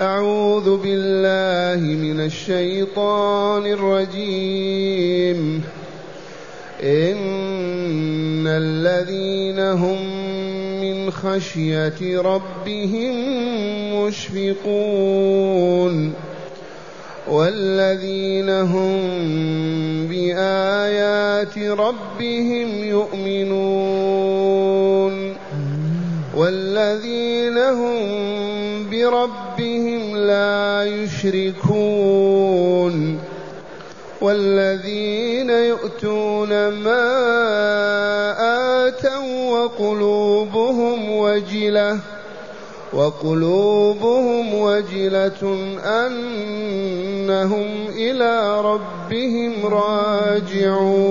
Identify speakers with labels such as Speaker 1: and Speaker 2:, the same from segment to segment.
Speaker 1: أعوذ بالله من الشيطان الرجيم. إن الذين هم من خشية ربهم مشفقون. والذين هم بآيات ربهم يؤمنون. والذين هم بربهم لا يشركون والذين يؤتون ما آتوا وقلوبهم وجلة وقلوبهم وجلة أنهم إلى ربهم راجعون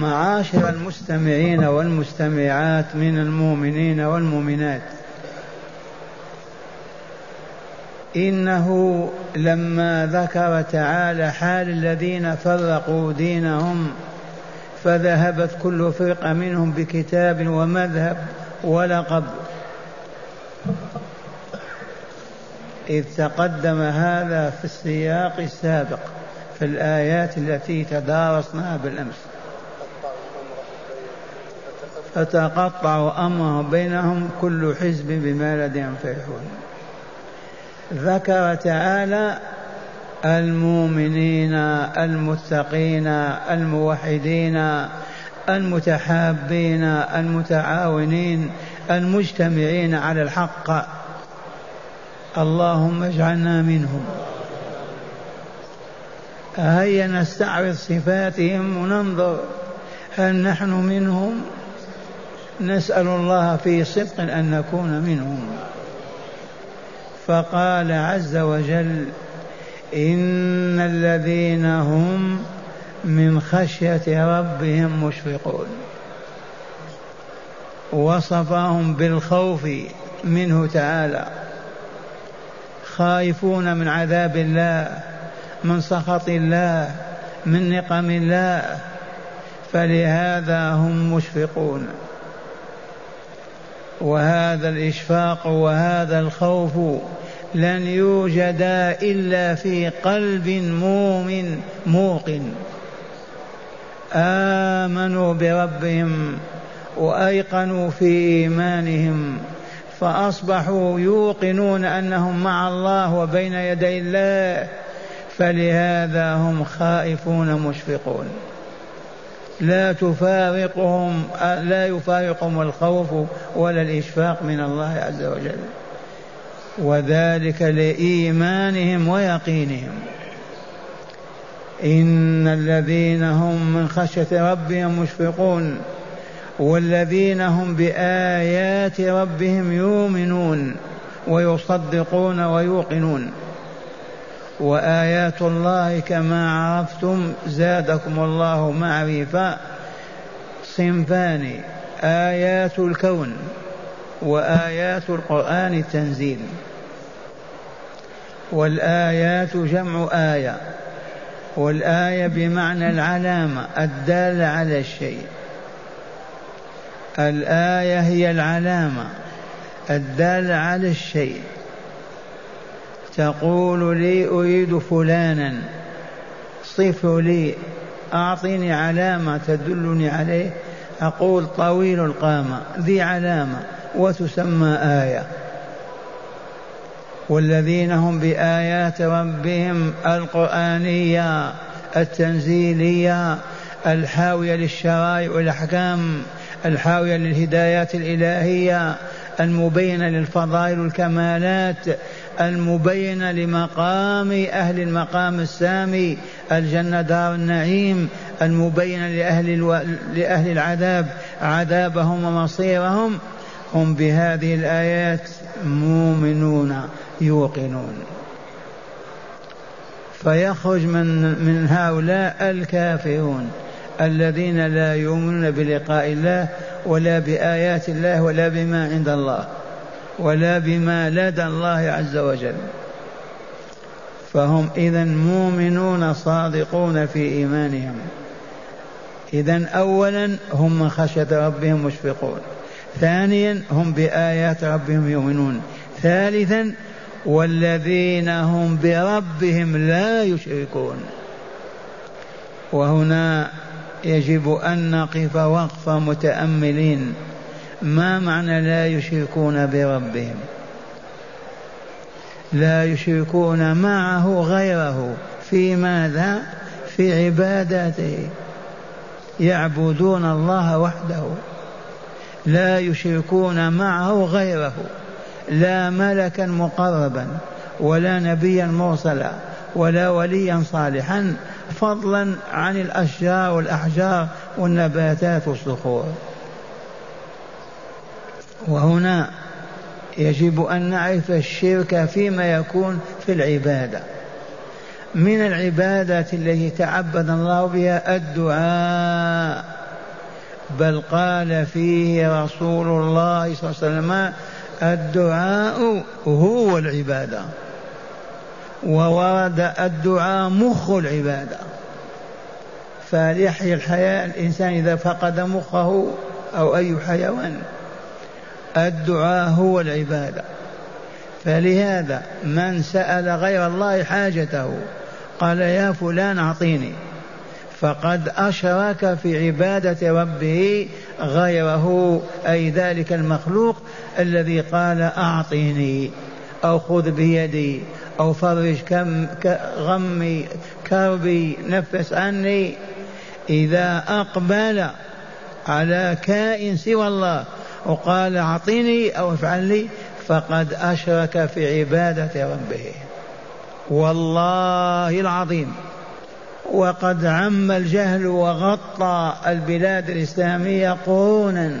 Speaker 2: معاشر المستمعين والمستمعات من المؤمنين والمؤمنات. إنه لما ذكر تعالى حال الذين فرقوا دينهم فذهبت كل فرقة منهم بكتاب ومذهب ولقب. إذ تقدم هذا في السياق السابق في الآيات التي تدارسناها بالأمس. فتقطعوا امرهم بينهم كل حزب بما لديهم فرحون ذكر تعالى المؤمنين المتقين الموحدين المتحابين المتعاونين المجتمعين على الحق. اللهم اجعلنا منهم. هيا نستعرض صفاتهم وننظر هل نحن منهم نسأل الله في صدق أن نكون منهم. فقال عز وجل إن الذين هم من خشية ربهم مشفقون. وصفهم بالخوف منه تعالى. خائفون من عذاب الله من سخط الله من نقم الله. فلهذا هم مشفقون. وهذا الإشفاق وهذا الخوف لن يوجدا إلا في قلب مؤمن موقن. آمنوا بربهم وأيقنوا في إيمانهم فأصبحوا يوقنون أنهم مع الله وبين يدي الله فلهذا هم خائفون مشفقون. لا تفارقهم لا يفارقهم الخوف ولا الإشفاق من الله عز وجل. وذلك لإيمانهم ويقينهم. إن الذين هم من خشية ربهم مشفقون والذين هم بآيات ربهم يؤمنون ويصدقون ويوقنون. وآيات الله كما عرفتم زادكم الله معرفة. صنفان آيات الكون وآيات القرآن التنزيل. والآيات جمع آية. والآية بمعنى العلامة الدالة على الشيء. الآية هي العلامة الدالة على الشيء. تقول لي أريد فلانا. صف لي. أعطني علامة تدلني عليه. أقول طويل القامة. ذي علامة. وتسمى آية. والذين هم بآيات ربهم القرآنية التنزيلية الحاوية للشرائع والأحكام الحاوية للهدايات الإلهية المبينة للفضائل والكمالات المبينة لمقام أهل المقام السامي الجنة دار النعيم المبينة لأهل, ألو... لأهل العذاب عذابهم ومصيرهم. هم بهذه الآيات مؤمنون يوقنون. فيخرج من من هؤلاء الكافرون الذين لا يؤمنون بلقاء الله ولا بآيات الله ولا بما عند الله ولا بما لدى الله عز وجل. فهم إذا مؤمنون صادقون في إيمانهم. إذا أولا هم من خشية ربهم مشفقون. ثانيا هم بآيات ربهم يؤمنون. ثالثا والذين هم بربهم لا يشركون. وهنا يجب أن نقف وقف متأملين. ما معنى لا يشركون بربهم؟ لا يشركون معه غيره. في ماذا؟ في عبادته. يعبدون الله وحده. لا يشركون معه غيره. لا ملكا مقربا ولا نبيا مرسلا ولا وليا صالحا فضلا عن الاشجار والأحجار والنباتات والصخور. وهنا يجب أن نعرف الشرك فيما يكون في العبادة. من العبادات التي تعبد الله بها الدعاء بل قال فيه رسول الله صلى الله عليه وسلم الدعاء هو العبادة. وورد الدعاء مخ العبادة. فليحيي الحياة الإنسان إذا فقد مخه أو أي حيوان. الدعاء هو العبادة. فلهذا من سأل غير الله حاجته قال يا فلان أعطيني. فقد أشرك في عبادة ربه غيره أي ذلك المخلوق الذي قال أعطيني. أو خذ بيدي أو فرج كم غمي كربي نفس عني. إذا أقبل على كائن سوى الله وقال أعطني أو افعل لي فقد أشرك في عبادة ربه. والله العظيم. وقد عم الجهل وغطى البلاد الإسلامية قرونا.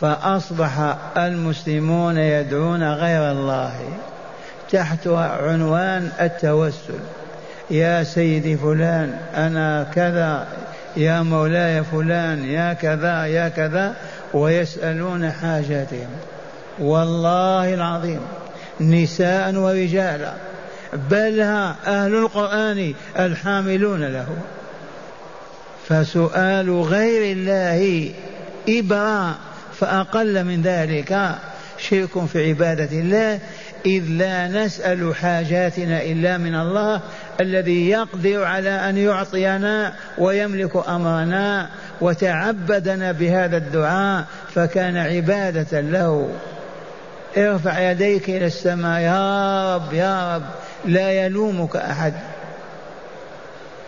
Speaker 2: فأصبح المسلمون يدعون غير الله تحت عنوان التوسل. يا سيدي فلان أنا كذا يا مولاي فلان يا كذا يا كذا ويسألون حاجاتهم. والله العظيم نساء ورجالا بل أهل القرآن الحاملون له. فسؤال غير الله إبراء فأقل من ذلك شرك في عبادة الله إذ لا نسأل حاجاتنا إلا من الله الذي يقدر على أن يعطينا ويملك أمرنا وتعبدنا بهذا الدعاء فكان عبادة له. ارفع يديك إلى السماء يا رب يا رب لا يلومك أحد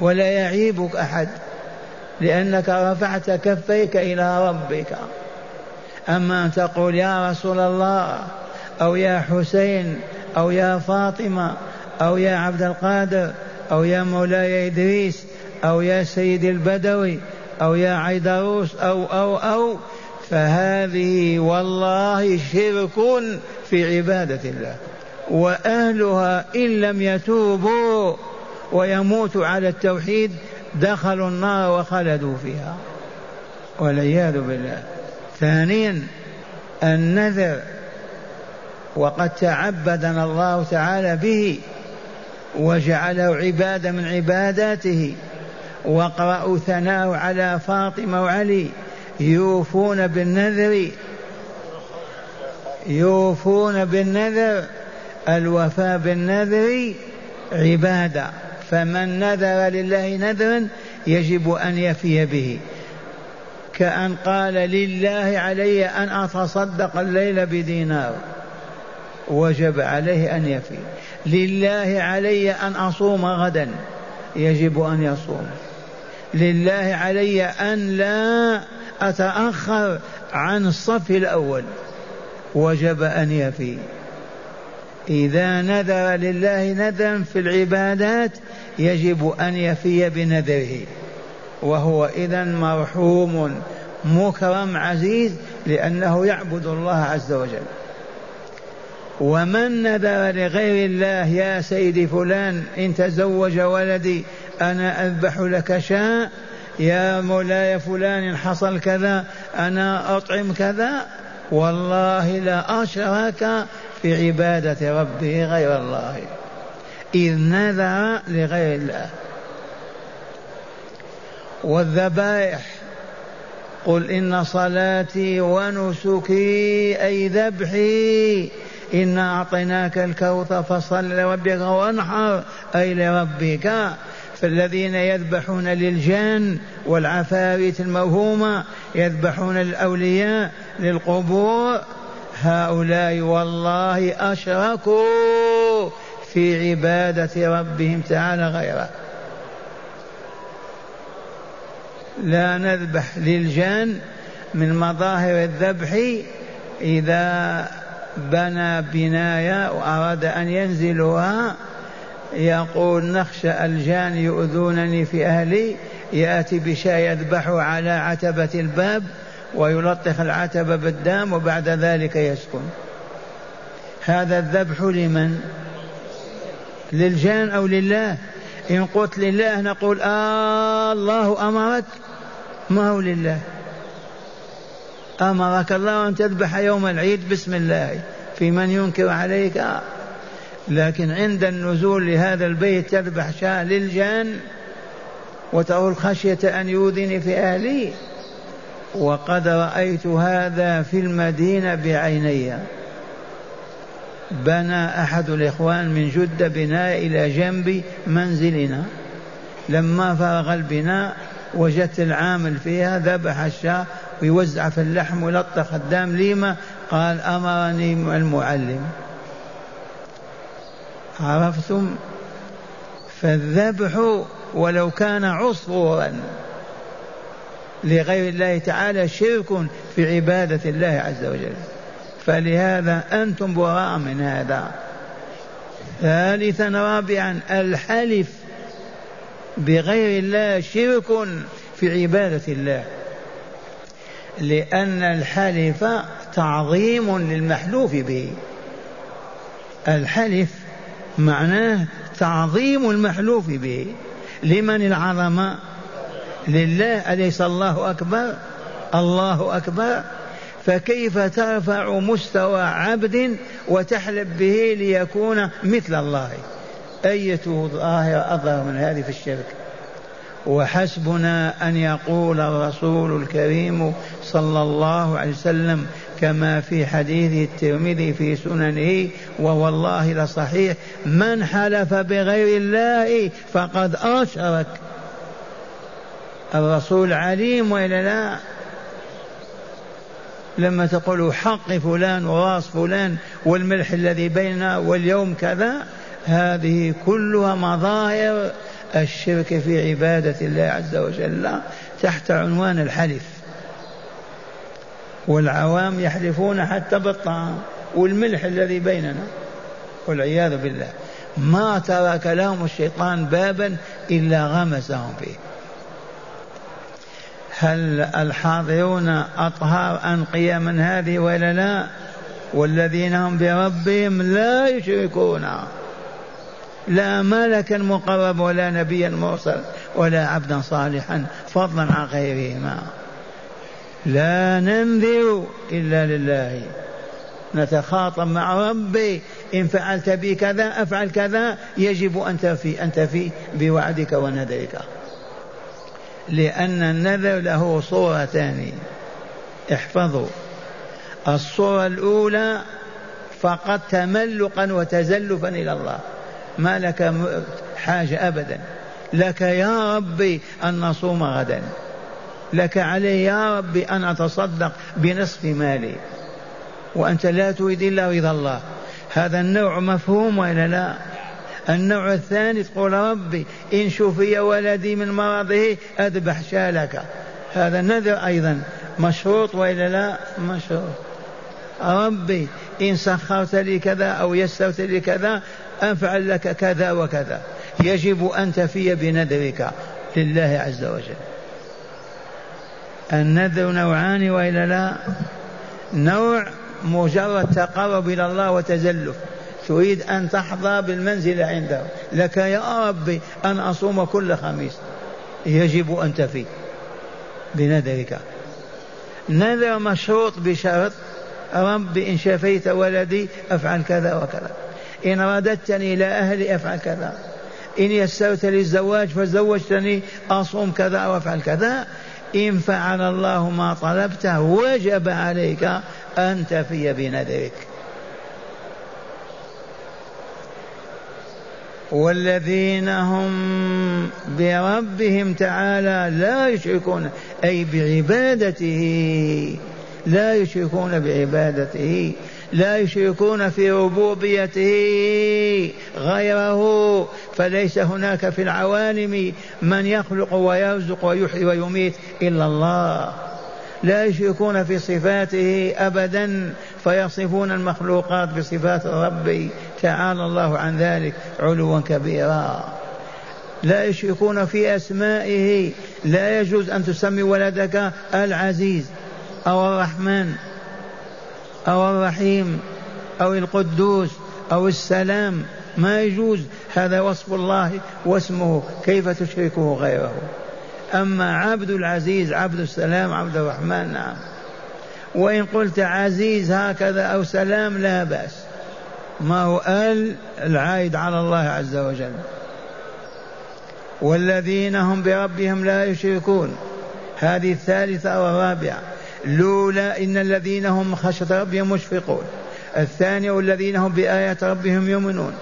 Speaker 2: ولا يعيبك أحد لأنك رفعت كفيك إلى ربك. أما أن تقول يا رسول الله أو يا حسين أو يا فاطمة أو يا عبد القادر أو يا مولاي إدريس أو يا سيدي البدوي أو يا عيدروس أو أو أو فهذه والله شرك في عبادة الله. وأهلها إن لم يتوبوا ويموتوا على التوحيد دخلوا النار وخلدوا فيها. والعياذ بالله. ثانيا النذر وقد تعبدنا الله تعالى به وجعله عبادة من عباداته واقرأوا ثناء على فاطمة وعلي يوفون بالنذر يوفون بالنذر الوفاء بالنذر عبادة فمن نذر لله نذرا يجب أن يفي به. كأن قال لله علي أن أتصدق الليل بدينار. وجب عليه أن يفي. لله علي أن أصوم غدا. يجب أن يصوم. لله علي أن لا أتأخر عن الصف الأول. وجب أن يفي. إذا نذر لله نذرا في العبادات يجب أن يفي بنذره. وهو إذا مرحوم مكرم عزيز لأنه يعبد الله عز وجل. ومن نذر لغير الله يا سيدي فلان إن تزوج ولدي أنا أذبح لك شاء يا مولاي فلان إن حصل كذا أنا أطعم كذا والله لا أشرك في عبادة ربه غير الله. إذ نذر لغير الله. والذبائح. قل إن صلاتي ونسكي أي ذبحي. إنا أعطيناك الكوثر فصل لربك وانحر. أي لربك. فالذين يذبحون للجان والعفاريت الموهومة يذبحون للأولياء للقبور. هؤلاء والله أشركوا في عبادة ربهم تعالى غيره. لا نذبح للجان من مظاهر الذبح إذا بنى بناية وأراد أن ينزلها. يقول نخشى الجان يؤذونني في أهلي يأتي بشاء يذبحه على عتبة الباب ويلطخ العتبة بالدم وبعد ذلك يسكن. هذا الذبح لمن؟ للجان أو لله؟ إن قلت لله نقول آه الله أمرك. ما هو لله. أمرك الله أن تذبح يوم العيد بسم الله. في من ينكر عليك. لكن عند النزول لهذا البيت تذبح شاة للجان وتقول خشية أن يؤذني في أهلي. وقد رأيت هذا في المدينة بعيني بنى أحد الإخوان من جدة بناء إلى جنب منزلنا. لما فرغ البناء وجدت العامل فيها ذبح الشاة ويوزع في اللحم ولطخ الدم ليمة قال أمرني المعلم. عرفتم؟ فالذبح ولو كان عصفورا لغير الله تعالى شرك في عبادة الله عز وجل. فلهذا أنتم براء من هذا. ثالثا رابعا الحلف. بغير الله شرك في عبادة الله. لأن الحلف تعظيم للمحلوف به. الحلف معناه تعظيم المحلوف به. لمن العظمة؟ لله أليس الله أكبر؟ الله أكبر. فكيف ترفع مستوى عبد وتحلف به ليكون مثل الله؟ أية ظاهرة أظهر من هذه في الشرك. وحسبنا أن يقول الرسول الكريم صلى الله عليه وسلم كما في حديث الترمذي في سننه ووالله لصحيح من حلف بغير الله فقد أشرك. الرسول عليم وإلا لا؟ لما تقول حق فلان وراس فلان والملح الذي بيننا واليوم كذا؟ هذه كلها مظاهر الشرك في عبادة الله عز وجل تحت عنوان الحلف. والعوام يحلفون حتى بالطعام والملح الذي بيننا والعياذ بالله. ما ترك لهم الشيطان بابا إلا غمسهم فيه. هل الحاضرون أطهار أنقياء من هذه ولا لا؟ والذين هم بربهم لا يشركون. لا ملكا مقرب ولا نبيا مرسل ولا عبدا صالحا فضلا عن غيرهما. لا ننذر إلا لله. نتخاطب مع ربي إن فعلت بي كذا أفعل كذا يجب أن تفي أن تفي بوعدك ونذرك. لأن النذر له صورتان. احفظوا. الصورة الأولى فقط تملقا وتزلفا إلى الله. ما لك حاجة أبدا. لك يا ربي أن نصوم غدا. لك علي يا ربي أن أتصدق بنصف مالي. وأنت لا تريد إلا رضا الله. هذا النوع مفهوم وإلا لا؟ النوع الثاني تقول ربي إن شفي ولدي من مرضه أذبح شالك. هذا نذر أيضا. مشروط وإلا لا؟ مشروط. ربي إن سخرت لي كذا أو يسرت لي كذا أفعل لك كذا وكذا. يجب أن تفي بنذرك لله عز وجل. النذر نوعان وإلا لا؟ نوع مجرد تقرب إلى الله وتزلف. تريد أن تحظى بالمنزلة عنده. لك يا ربي أن أصوم كل خميس. يجب أن تفي بنذرك. نذر مشروط بشرط. رب إن شفيت ولدي أفعل كذا وكذا. إن رددتني إلى أهلي أفعل كذا. إن يسرت لي الزواج فزوجتني أصوم كذا وأفعل كذا. إن فعل الله ما طلبته وجب عليك أن تفي بنذرك. والذين هم بربهم تعالى لا يشركون أي بعبادته لا يشركون بعبادته. لا يشركون في ربوبيته غيره فليس هناك في العوالم من يخلق ويرزق ويحيي ويميت إلا الله. لا يشركون في صفاته ابدا فيصفون المخلوقات بصفات الرب تعالى الله عن ذلك علوا كبيرا. لا يشركون في أسمائه لا يجوز أن تسمي ولدك العزيز أو الرحمن. أو الرحيم أو القدوس أو السلام ما يجوز. هذا وصف الله واسمه كيف تشركه غيره. أما عبد العزيز عبد السلام عبد الرحمن نعم. وإن قلت عزيز هكذا أو سلام لا بأس. ما هو آل العائد على الله عز وجل. والذين هم بربهم لا يشركون. هذه الثالثة والرابعة. لولا إن الذين هم خشية ربهم مشفقون. الثانية والذين هم بآيات ربهم يؤمنون.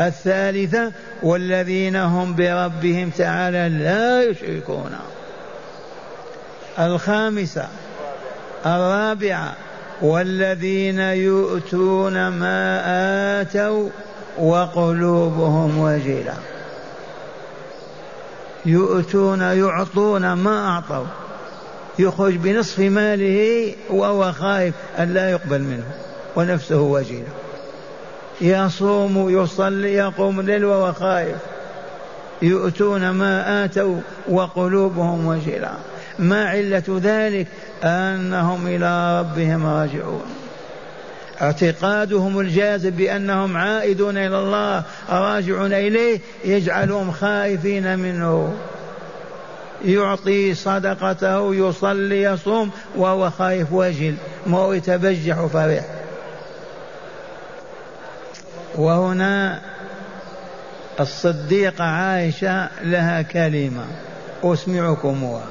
Speaker 2: الثالثة والذين هم بربهم تعالى لا يشركون. الخامسة الرابعة والذين يؤتون ما آتوا وقلوبهم وجلة يؤتون يعطون ما أعطوا. يخرج بنصف ماله وهو خائف أن لا يقبل منه ونفسه وجلة يصوم يصلي يقوم الليل وهو خائف. يؤتون ما آتوا وقلوبهم وجلة ما علة ذلك؟ أنهم إلى ربهم راجعون. اعتقادهم الجازم بأنهم عائدون إلى الله راجعون إليه يجعلهم خائفين منه. يعطي صدقته يصلي يصوم وهو خايف وجل. ما هو يتبجح فرح. وهنا الصديقة عائشة لها كلمة. أسمعكمها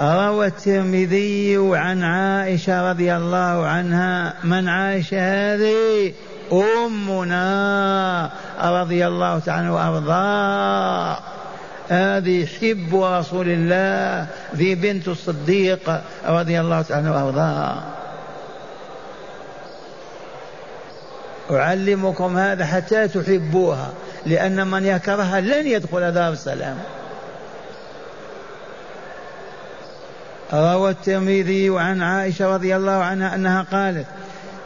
Speaker 2: روى الترمذي عن عائشة رضي الله عنها من عائشة هذه أمنا رضي الله تعالى وأرضاه. هذه حب رسول الله ذي بنت الصديق رضي الله تعالى وأرضاها أعلمكم هذا حتى تحبوها لأن من يكرهها لن يدخل دار السلام روى الترمذي عن عائشة رضي الله عنها أنها قالت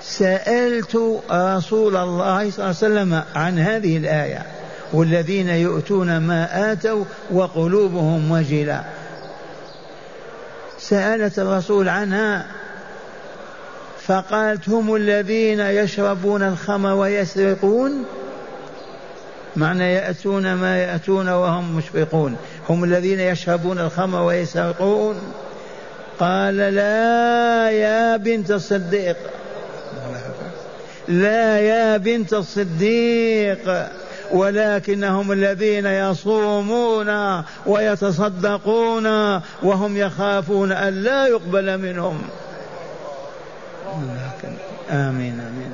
Speaker 2: سألت رسول الله صلى الله عليه وسلم عن هذه الآية. والذين يؤتون ما آتوا وقلوبهم وجلة سألت الرسول عنها فقالت هم الذين يشربون الخمر ويسرقون؟ معنى يأتون ما يأتون وهم مشفقون. هم الذين يشربون الخمر ويسرقون؟ قال لا يا بنت الصديق. لا يا بنت الصديق. ولكنهم الذين يصومون ويتصدقون وهم يخافون أن لا يقبل منهم. آمين آمين.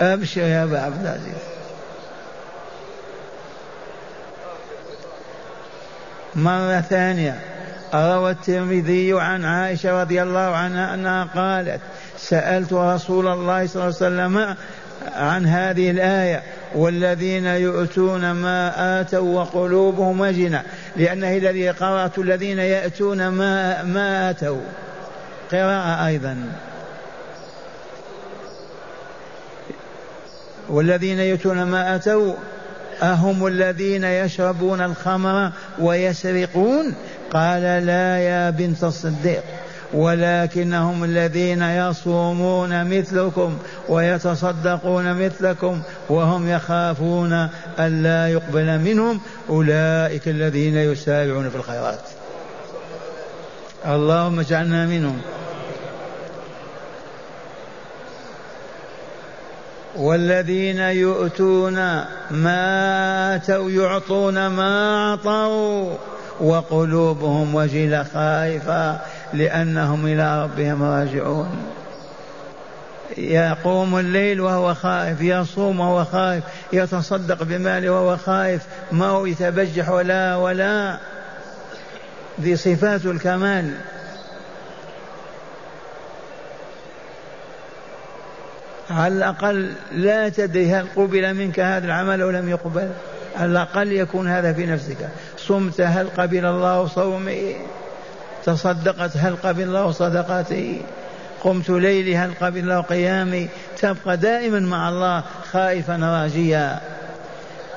Speaker 2: أبشر يا أبا عبد العزيز. مرة ثانية روى الترمذي عن عائشة رضي الله عنها أنها قالت سألت رسول الله صلى الله عليه وسلم عن هذه الآية والذين يؤتون ما آتوا وقلوبهم وجنة. لأنه الذي قرأت الذين يأتون ما ما آتوا. قراءة أيضا. والذين يؤتون ما أتوا أهم الذين يشربون الخمر ويسرقون؟ قال لا يا بنت الصديق. ولكنهم الذين يصومون مثلكم ويتصدقون مثلكم وهم يخافون أن لا يقبل منهم أولئك الذين يسارعون في الخيرات. اللهم اجعلنا منهم. والذين يؤتون ما آتوا يعطون ما أعطوا وقلوبهم وجله خائفه لأنهم إلى ربهم راجعون. يقوم الليل وهو خائف يصوم وهو خائف يتصدق بماله وهو خائف ما هو يتبجح ولا ولا. ذي صفات الكمال. على الأقل لا تدري هل قبل منك هذا العمل أو لم يقبل. على الأقل يكون هذا في نفسك. صمت هل قبل الله صومي؟ تصدقت هل قبل الله صدقاتي؟ قمت ليلي هل قبل الله قيامي؟ تبقى دائما مع الله خائفا راجيا.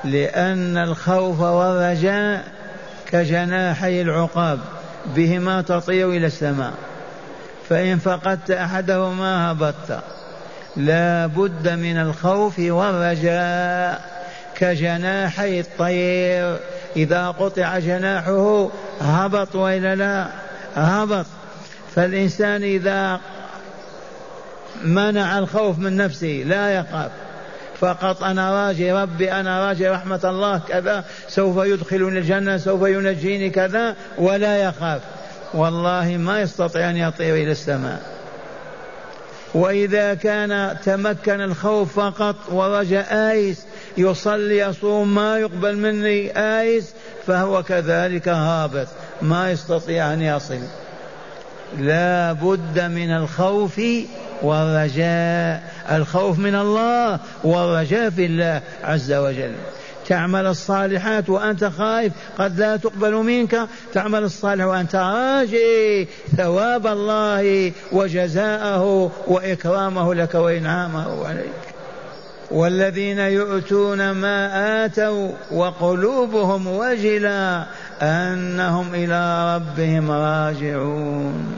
Speaker 2: لأن الخوف والرجاء كجناحي العقاب بهما تطير إلى السماء. فإن فقدت أحدهما هبطت. لا بد من الخوف والرجاء كجناحي الطير. إذا قطع جناحه هبط وإلا لا. هبط فالإنسان إذا منع الخوف من نفسه لا يخاف فقط أنا راجي ربي أنا راجي رحمة الله كذا سوف يدخلني الجنة سوف ينجيني كذا ولا يخاف. والله ما يستطيع أن يطير إلى السماء. وإذا كان تمكن الخوف فقط ورجا آيس يصلي يصوم ما يقبل مني آيس فهو كذلك هابط. ما يستطيع أن يصل. لا بد من الخوف والرجاء. الخوف من الله والرجاء في الله عز وجل. تعمل الصالحات وأنت خائف قد لا تقبل منك. تعمل الصالح وأنت راجي. ثواب الله وجزاءه وإكرامه لك وإنعامه عليك. والذين يؤتون ما آتوا وقلوبهم وجلا. أنهم إلى ربهم راجعون.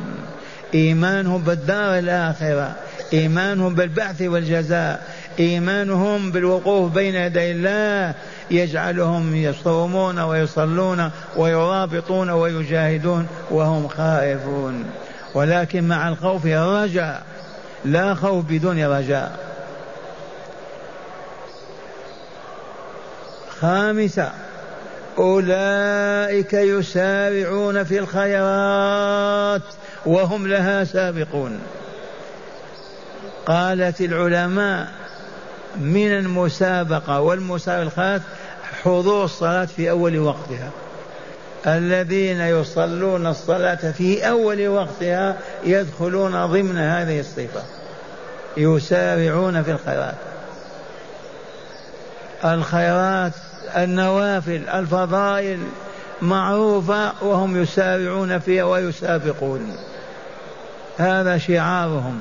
Speaker 2: إيمانهم بالدار الآخرة إيمانهم بالبعث والجزاء إيمانهم بالوقوف بين يدي الله يجعلهم يصومون ويصلون ويرابطون ويجاهدون وهم خائفون. ولكن مع الخوف رجاء لا خوف بدون رجاء خامسة أولئك يسارعون في الخيرات وهم لها سابقون. قالت العلماء من المسابقة والمسابقات حضور الصلاة في أول وقتها. الذين يصلون الصلاة في أول وقتها يدخلون ضمن هذه الصفة. يسارعون في الخيرات. الخيرات النوافل الفضائل معروفة وهم يسارعون فيها ويسابقون. هذا شعارهم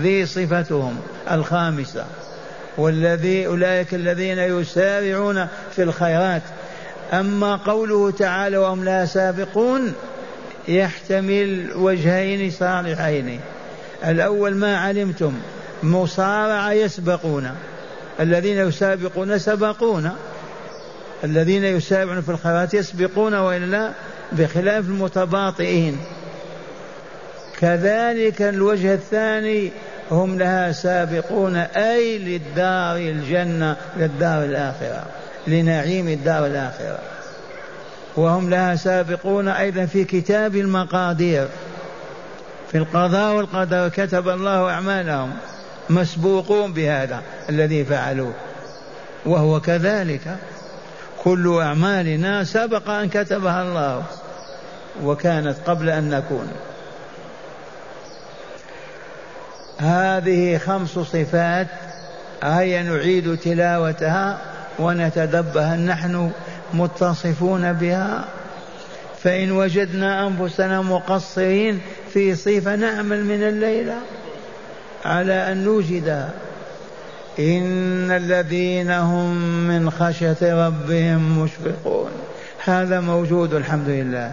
Speaker 2: ذي صفتهم الخامسة. والذي أولئك الذين يسارعون في الخيرات. أما قوله تعالى وهم لا سابقون يحتمل وجهين صالحين. الأول ما علمتم مصارعة يسبقون. الذين يسابقون سبقون الذين يسارعون في الخيرات يسبقون وإلا بخلاف المتباطئين كذلك الوجه الثاني هم لها سابقون أي للدار الجنة للدار الآخرة لنعيم الدار الآخرة. وهم لها سابقون أيضا في كتاب المقادير. في القضاء والقدر كتب الله أعمالهم مسبوقون بهذا الذي فعلوه. وهو كذلك كل أعمالنا سبق أن كتبها الله وكانت قبل أن نكون. هذه خمس صفات هيا نعيد تلاوتها ونتدبر نحن متصفون بها. فإن وجدنا أنفسنا مقصرين في صفة نعمل من الليلة على أن نوجدها. إن الذين هم من خشية ربهم مشفقون. هذا موجود الحمد لله.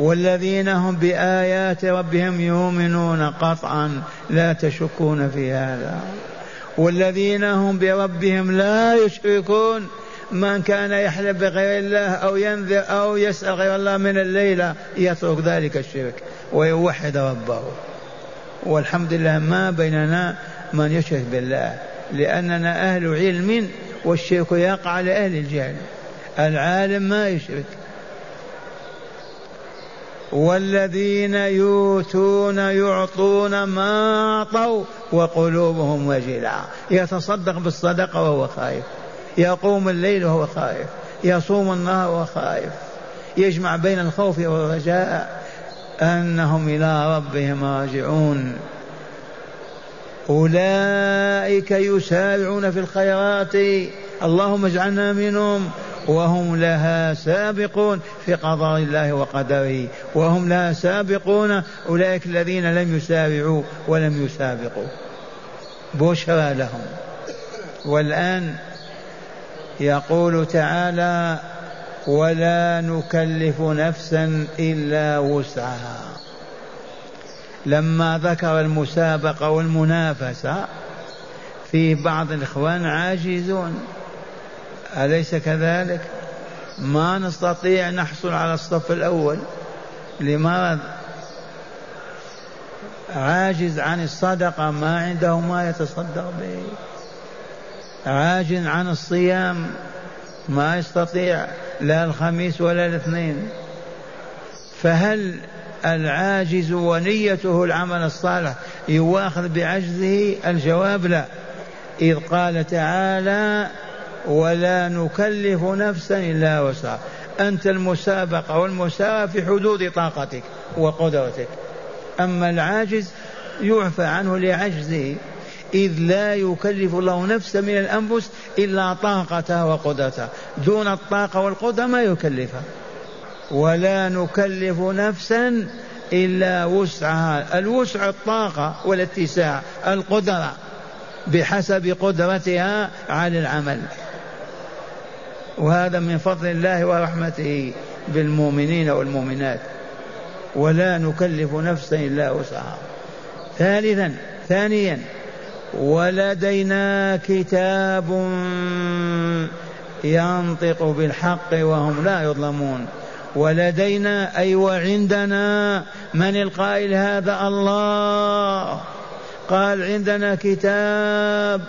Speaker 2: والذين هم بآيات ربهم يؤمنون قطعا لا تشكون في هذا. والذين هم بربهم لا يشركون. من كان يحلف بغير الله أو ينذر أو يسأل غير الله من الليلة يترك ذلك الشرك ويوحد ربه. والحمد لله ما بيننا من يشرك بالله. لأننا أهل علم والشرك يقع لأهل الجهل. العالم ما يشرك. والذين يؤتون يعطون ما أعطوا وقلوبهم وجلة. يتصدق بالصدقة وهو خايف. يقوم الليل وهو خائف يصوم النهار وهو خائف يجمع بين الخوف والرجاء أنهم إلى ربهم راجعون. أولئك يسارعون في الخيرات. اللهم اجعلنا منهم. وهم لها سابقون في قضاء الله وقدره. وهم لها سابقون. أولئك الذين لم يسارعوا ولم يسابقوا. بشرى لهم. والآن يقول تعالى ولا نكلف نفسا إلا وسعها لما ذكر المسابقة والمنافسة في بعض الإخوان عاجزون. أليس كذلك؟ ما نستطيع نحصل على الصف الأول. لمرض عاجز عن الصدقة ما عنده ما يتصدق به. عاجز عن الصيام ما يستطيع لا الخميس ولا الاثنين. فهل العاجز ونيته العمل الصالح. يواخذ بعجزه الجواب لا. إذ قال تعالى ولا نكلف نفسا إلا وسعها. أنت المسابقة والمساواة في حدود طاقتك وقدرتك. أما العاجز يعفى عنه لعجزه. إذ لا يكلف الله نفسا من الأنفس إلا طاقتها وقدرتها. دون الطاقة والقدرة ما يكلفها. ولا نكلف نفسا إلا وسعها. الوسع الطاقة والاتساع القدرة بحسب قدرتها على العمل. وهذا من فضل الله ورحمته بالمؤمنين والمؤمنات. ولا نكلف نفسا إلا وسعها. ثالثا ثانيا ولدينا كتاب ينطق بالحق وهم لا يظلمون. ولدينا أي وعندنا. من القائل هذا؟ الله. قال عندنا كتاب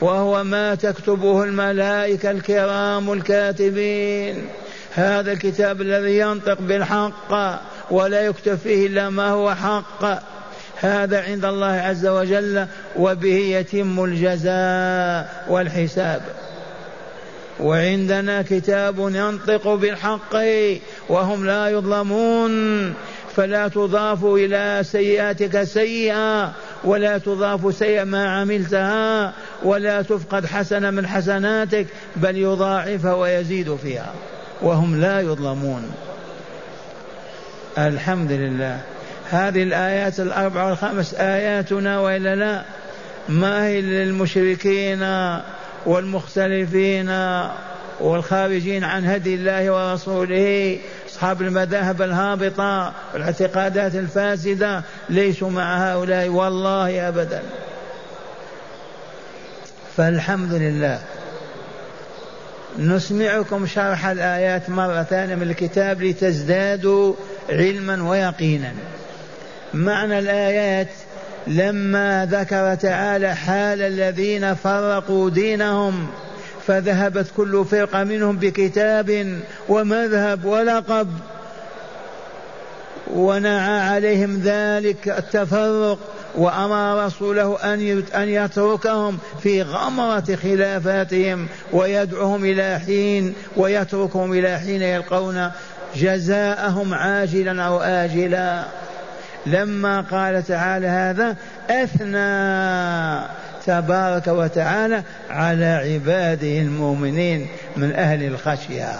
Speaker 2: وهو ما تكتبه الملائكة الكرام الكاتبين. هذا الكتاب الذي ينطق بالحق ولا يكتب فيه إلا ما هو حق. هذا عند الله عز وجل وبه يتم الجزاء والحساب. وعندنا كتاب ينطق بالحق وهم لا يظلمون. فلا تضاف إلى سيئاتك سيئة ولا تضاف سيئة ما عملتها ولا تفقد حسنة من حسناتك بل يضاعفها ويزيد فيها. وهم لا يظلمون. الحمد لله. هذه الآيات الأربع والخمس آياتنا وإلا لا؟ ما هي للمشركين؟ والمختلفين والخارجين عن هدي الله ورسوله أصحاب المذاهب الهابطة والاعتقادات الفاسدة ليسوا مع هؤلاء والله أبدا. فالحمد لله. نسمعكم شرح الآيات مرة ثانية من الكتاب لتزدادوا علما ويقينا. معنى الآيات لما ذكر تعالى حال الذين فرقوا دينهم فذهبت كل فرقة منهم بكتاب ومذهب ولقب ونعى عليهم ذلك التفرق وأمر رسوله أن أن يتركهم في غمرة خلافاتهم ويدعوهم إلى حين ويتركهم إلى حين يلقون جزاءهم عاجلا أو آجلا. لما قال تعالى هذا أثنى تبارك وتعالى على عباده المؤمنين من أهل الخشية.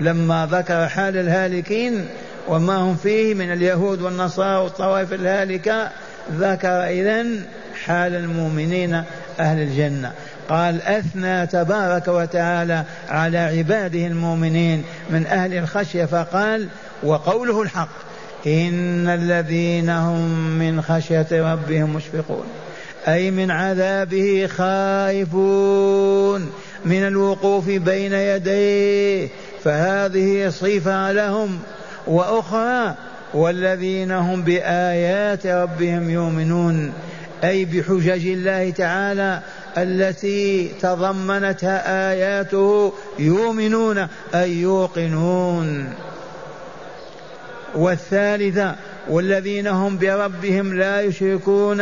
Speaker 2: لما ذكر حال الهالكين وما هم فيه من اليهود والنصارى والطوائف الهالكة ذكر إذن حال المؤمنين أهل الجنة. قال أثنى تبارك وتعالى على عباده المؤمنين من أهل الخشية فقال وقوله الحق. إن الذين هم من خشية ربهم مشفقون أي من عذابه خائفون من الوقوف بين يديه فهذه صفة لهم. وأخرى والذين هم بآيات ربهم يؤمنون أي بحجج الله تعالى التي تضمنتها آياته يؤمنون أي يوقنون. والثالثة والذين هم بربهم لا يشركون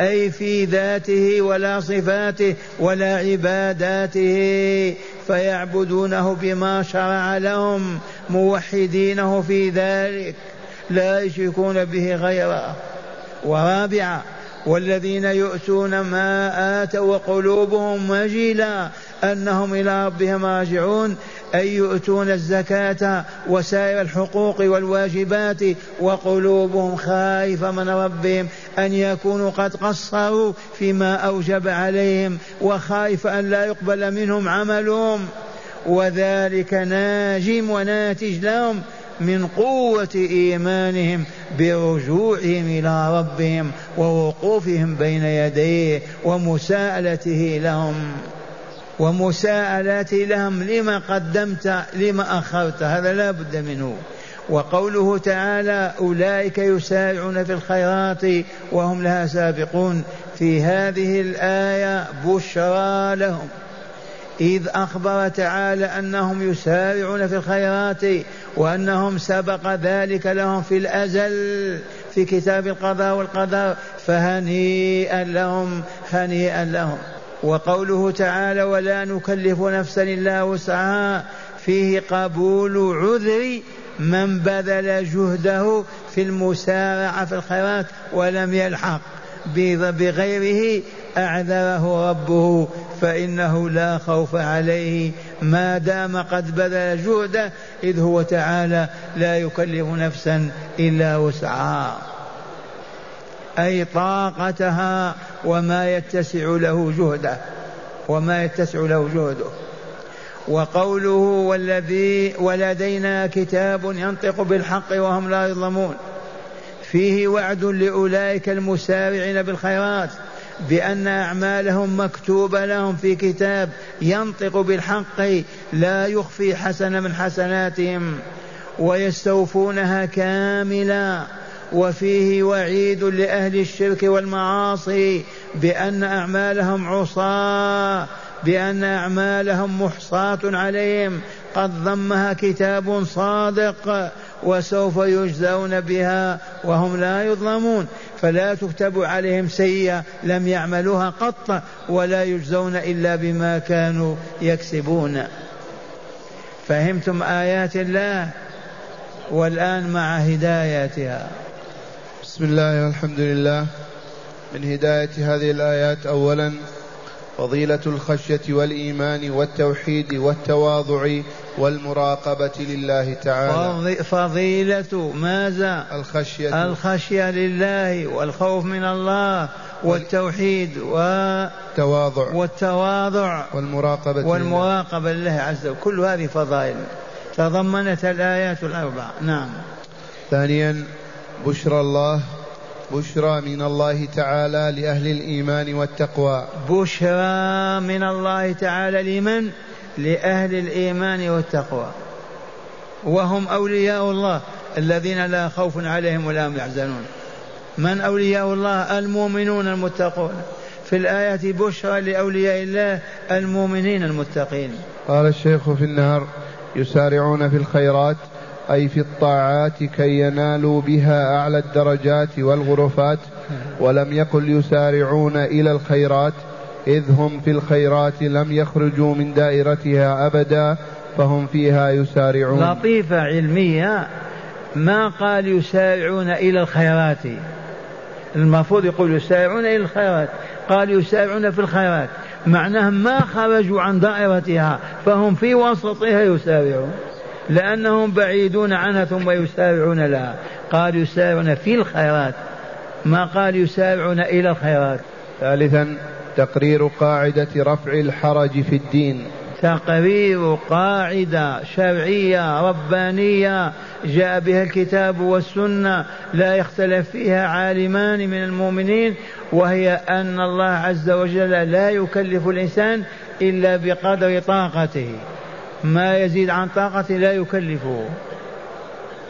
Speaker 2: أي في ذاته ولا صفاته ولا عباداته فيعبدونه بما شرع لهم موحدينه في ذلك لا يشركون به غيره. ورابعا والذين يؤتون ما آتوا وقلوبهم وجلا أنهم إلى ربهم راجعون أي يؤتون الزكاة وسائر الحقوق والواجبات وقلوبهم خائفة من ربهم أن يكونوا قد قصروا فيما أوجب عليهم وخائف أن لا يقبل منهم عملهم. وذلك ناجم وناتج لهم من قوة إيمانهم برجوعهم إلى ربهم ووقوفهم بين يديه ومساءلته لهم. ومساءلته لهم لما قدمت لما أخرت. هذا لا بد منه. وقوله تعالى أولئك يسارعون في الخيرات وهم لها سابقون. في هذه الآية بشرى لهم. إذ أخبر تعالى أنهم يسارعون في الخيرات وأنهم سبق ذلك لهم في الأزل في كتاب القضاء والقدر. فهنيئا لهم هنيئا لهم. وقوله تعالى ولا نكلف نفسا إلا وسعها فيه قبول عذر من بذل جهده في المسارعة في الخيرات ولم يلحق بغيره أعذره ربه فإنه لا خوف عليه. ما دام قد بذل جهده إذ هو تعالى لا يكلف نفسا إلا وسعها. أي طاقتها وما يتسع له جهده وما يتسع له جهده. وقوله والذي ولدينا كتاب ينطق بالحق وهم لا يظلمون. فيه وعد لأولئك المسارعين بالخيرات بأن أعمالهم مكتوبة لهم في كتاب ينطق بالحق لا يخفي حسنة من حسناتهم ويستوفونها كاملا. وفيه وعيد لأهل الشرك والمعاصي بأن أعمالهم عصاة بأن أعمالهم محصاة عليهم. قد ضمها كتاب صادق وسوف يجزون بها وهم لا يظلمون. فلا تكتب عليهم سيئة لم يعملوها قط ولا يجزون إلا بما كانوا يكسبون. فهمتم آيات الله؟ والآن مع هداياتها.
Speaker 1: بسم الله والحمد لله. من هداية هذه الآيات أولا فضيلة الخشية والإيمان والتوحيد والتواضع والمراقبة لله تعالى.
Speaker 2: فضيلة ماذا؟
Speaker 1: الخشية.
Speaker 2: الخشية لله والخوف من الله والتوحيد
Speaker 1: والتواضع.
Speaker 2: والتواضع
Speaker 1: والمراقبة
Speaker 2: والمراقبة لله عز وجل. كل هذه فضائل. تضمنتها الآيات الأربع. نعم.
Speaker 1: ثانيا بشرى الله بشرى من الله تعالى لأهل الإيمان والتقوى.
Speaker 2: بشرى من الله تعالى لمن؟ لأهل الإيمان والتقوى. وهم أولياء الله الذين لا خوف عليهم ولا هم يحزنون. من أولياء الله؟ المؤمنون المتقون. في الآية بشرى لأولياء الله المؤمنين المتقين.
Speaker 1: قال الشيخ في النهر يسارعون في الخيرات أي في الطاعات كي ينالوا بها أعلى الدرجات والغرفات ولم يقل يسارعون إلى الخيرات إذ هم في الخيرات لم يخرجوا من دائرتها أبدا فهم فيها يسارعون.
Speaker 2: لطيفة علمية ما قال يسارعون إلى الخيرات؟ المفروض يقول يسارعون إلى الخيرات. قال يسارعون في الخيرات. معناه ما خرجوا عن دائرتها فهم في وسطها يسارعون. لأنهم بعيدون عنها ثم يسارعون لها. قال يسارعون في الخيرات. ما قال يسارعون إلى الخيرات.
Speaker 1: ثالثا تقرير قاعدة رفع الحرج في الدين.
Speaker 2: تقرير قاعدة شرعية ربانية جاء بها الكتاب والسنة. لا يختلف فيها عالمان من المؤمنين وهي أن الله عز وجل لا يكلف الإنسان إلا بقدر طاقته. ما يزيد عن طاقته لا يكلفه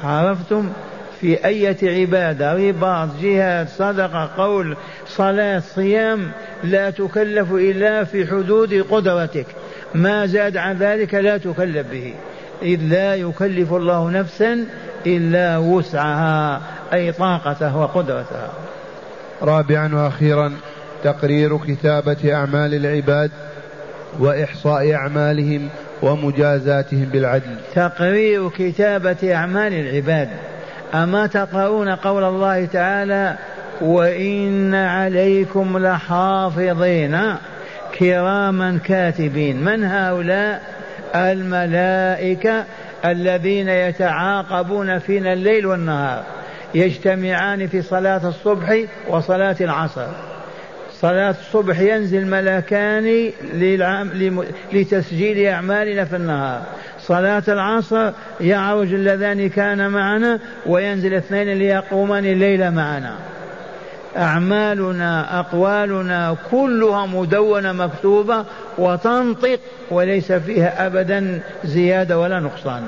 Speaker 2: عرفتم؟ في أية عبادة؟ رباط جهاد صدقة قول صلاة صيام لا تكلف إلا في حدود قدرتك. ما زاد عن ذلك لا تكلف به. إذ لا يكلف الله نفسا إلا وسعها أي طاقته وقدرتها.
Speaker 1: رابعا وأخيرا تقرير كتابة أعمال العباد وإحصاء أعمالهم ومجازاتهم بالعدل.
Speaker 2: تقرير كتابة أعمال العباد. أما تقرؤون قول الله تعالى وإن عليكم لحافظين كراما كاتبين. من هؤلاء؟ الملائكة الذين يتعاقبون فينا الليل والنهار يجتمعان في صلاة الصبح وصلاة العصر. صلاة الصبح ينزل ملكان لتسجيل أعمالنا في النهار. صلاة العصر يعرج اللذان كان معنا وينزل اثنين ليقومان الليل معنا. أعمالنا أقوالنا كلها مدونة مكتوبة وتنطق وليس فيها أبدا زيادة ولا نقصان.